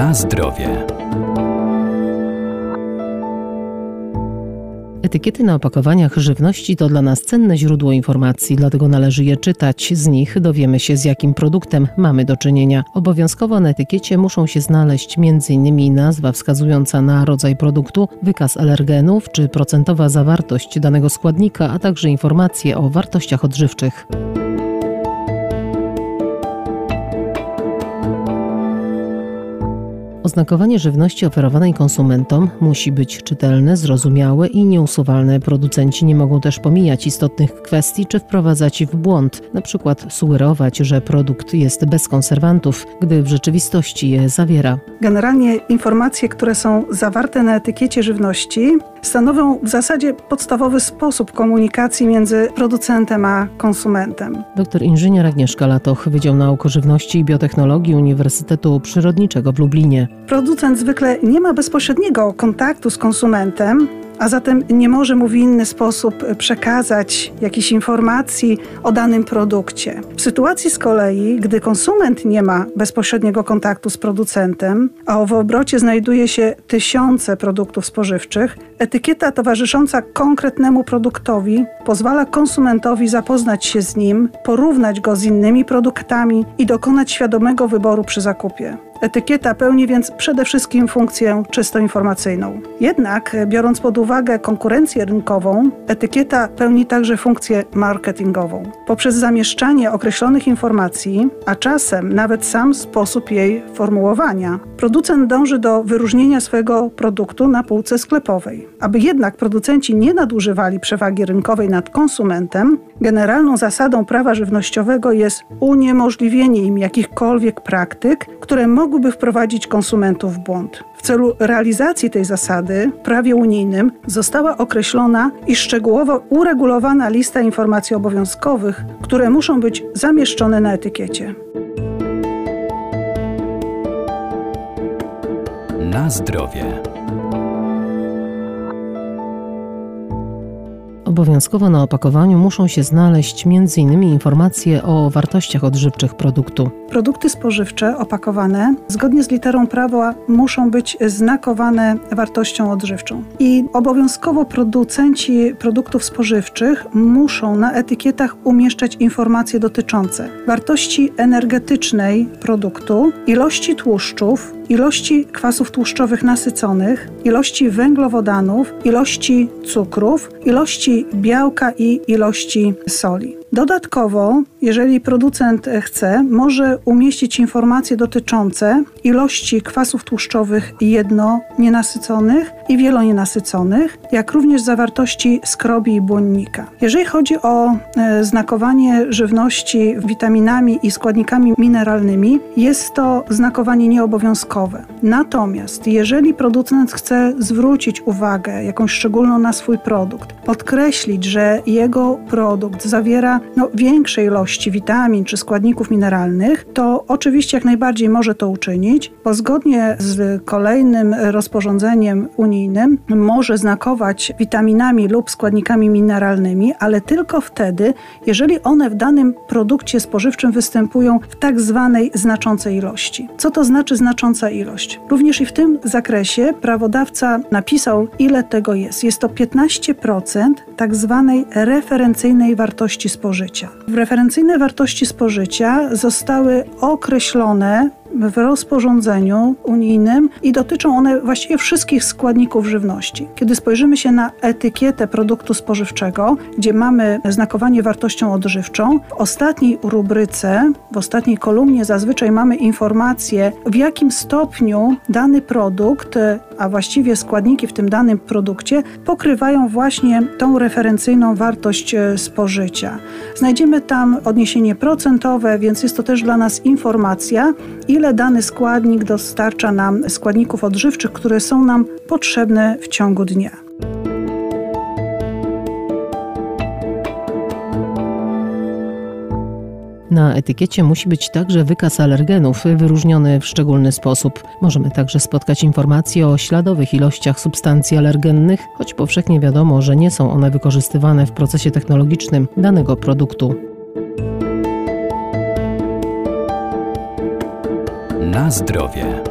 Na zdrowie. Etykiety na opakowaniach żywności to dla nas cenne źródło informacji, dlatego należy je czytać. Z nich dowiemy się, z jakim produktem mamy do czynienia. Obowiązkowo na etykiecie muszą się znaleźć m.in. nazwa wskazująca na rodzaj produktu, wykaz alergenów czy procentowa zawartość danego składnika, a także informacje o wartościach odżywczych. Oznakowanie żywności oferowanej konsumentom musi być czytelne, zrozumiałe i nieusuwalne. Producenci nie mogą też pomijać istotnych kwestii czy wprowadzać w błąd, przykład sugerować, że produkt jest bez konserwantów, gdy w rzeczywistości je zawiera. Generalnie informacje, które są zawarte na etykiecie żywności, stanowią w zasadzie podstawowy sposób komunikacji między producentem a konsumentem. Doktor inżynier Agnieszka Latoch, Wydział Nauk Żywności i Biotechnologii Uniwersytetu Przyrodniczego w Lublinie. Producent zwykle nie ma bezpośredniego kontaktu z konsumentem, a zatem nie może mu w inny sposób przekazać jakichś informacji o danym produkcie. W sytuacji z kolei, gdy konsument nie ma bezpośredniego kontaktu z producentem, a w obrocie znajduje się tysiące produktów spożywczych, etykieta towarzysząca konkretnemu produktowi pozwala konsumentowi zapoznać się z nim, porównać go z innymi produktami i dokonać świadomego wyboru przy zakupie. Etykieta pełni więc przede wszystkim funkcję czysto informacyjną. Jednak, biorąc pod uwagę konkurencję rynkową, etykieta pełni także funkcję marketingową. Poprzez zamieszczanie określonych informacji, a czasem nawet sam sposób jej formułowania, producent dąży do wyróżnienia swojego produktu na półce sklepowej. Aby jednak producenci nie nadużywali przewagi rynkowej nad konsumentem, generalną zasadą prawa żywnościowego jest uniemożliwienie im jakichkolwiek praktyk, które mogą mogłyby wprowadzić konsumentów w błąd. W celu realizacji tej zasady w prawie unijnym została określona i szczegółowo uregulowana lista informacji obowiązkowych, które muszą być zamieszczone na etykiecie. Na zdrowie. Obowiązkowo na opakowaniu muszą się znaleźć m.in. informacje o wartościach odżywczych produktu. Produkty spożywcze opakowane zgodnie z literą prawa muszą być znakowane wartością odżywczą. I obowiązkowo producenci produktów spożywczych muszą na etykietach umieszczać informacje dotyczące wartości energetycznej produktu, ilości tłuszczów, ilości kwasów tłuszczowych nasyconych, ilości węglowodanów, ilości cukrów, ilości białka i ilości soli. Dodatkowo, jeżeli producent chce, może umieścić informacje dotyczące ilości kwasów tłuszczowych jedno nienasyconych i wielonienasyconych, jak również zawartości skrobi i błonnika. Jeżeli chodzi o e, znakowanie żywności witaminami i składnikami mineralnymi, jest to znakowanie nieobowiązkowe. Natomiast jeżeli producent chce zwrócić uwagę jakąś szczególną na swój produkt, podkreślić, że jego produkt zawiera no, większej ilości witamin czy składników mineralnych, to oczywiście jak najbardziej może to uczynić, bo zgodnie z kolejnym rozporządzeniem unijnym może znakować witaminami lub składnikami mineralnymi, ale tylko wtedy, jeżeli one w danym produkcie spożywczym występują w tak zwanej znaczącej ilości. Co to znaczy znacząca ilość? Również i w tym zakresie prawodawca napisał, ile tego jest. Jest to 15% tak zwanej referencyjnej wartości spożywczej spożycia. Referencyjne wartości spożycia zostały określone w rozporządzeniu unijnym i dotyczą one właściwie wszystkich składników żywności. Kiedy spojrzymy się na etykietę produktu spożywczego, gdzie mamy znakowanie wartością odżywczą, w ostatniej rubryce, w ostatniej kolumnie zazwyczaj mamy informację, w jakim stopniu dany produkt, a właściwie składniki w tym danym produkcie pokrywają właśnie tą referencyjną wartość e, spożycia. Znajdziemy tam odniesienie procentowe, więc jest to też dla nas informacja, ile dany składnik dostarcza nam składników odżywczych, które są nam potrzebne w ciągu dnia. Na etykiecie musi być także wykaz alergenów wyróżniony w szczególny sposób. Możemy także spotkać informacje o śladowych ilościach substancji alergennych, choć powszechnie wiadomo, że nie są one wykorzystywane w procesie technologicznym danego produktu. Na zdrowie.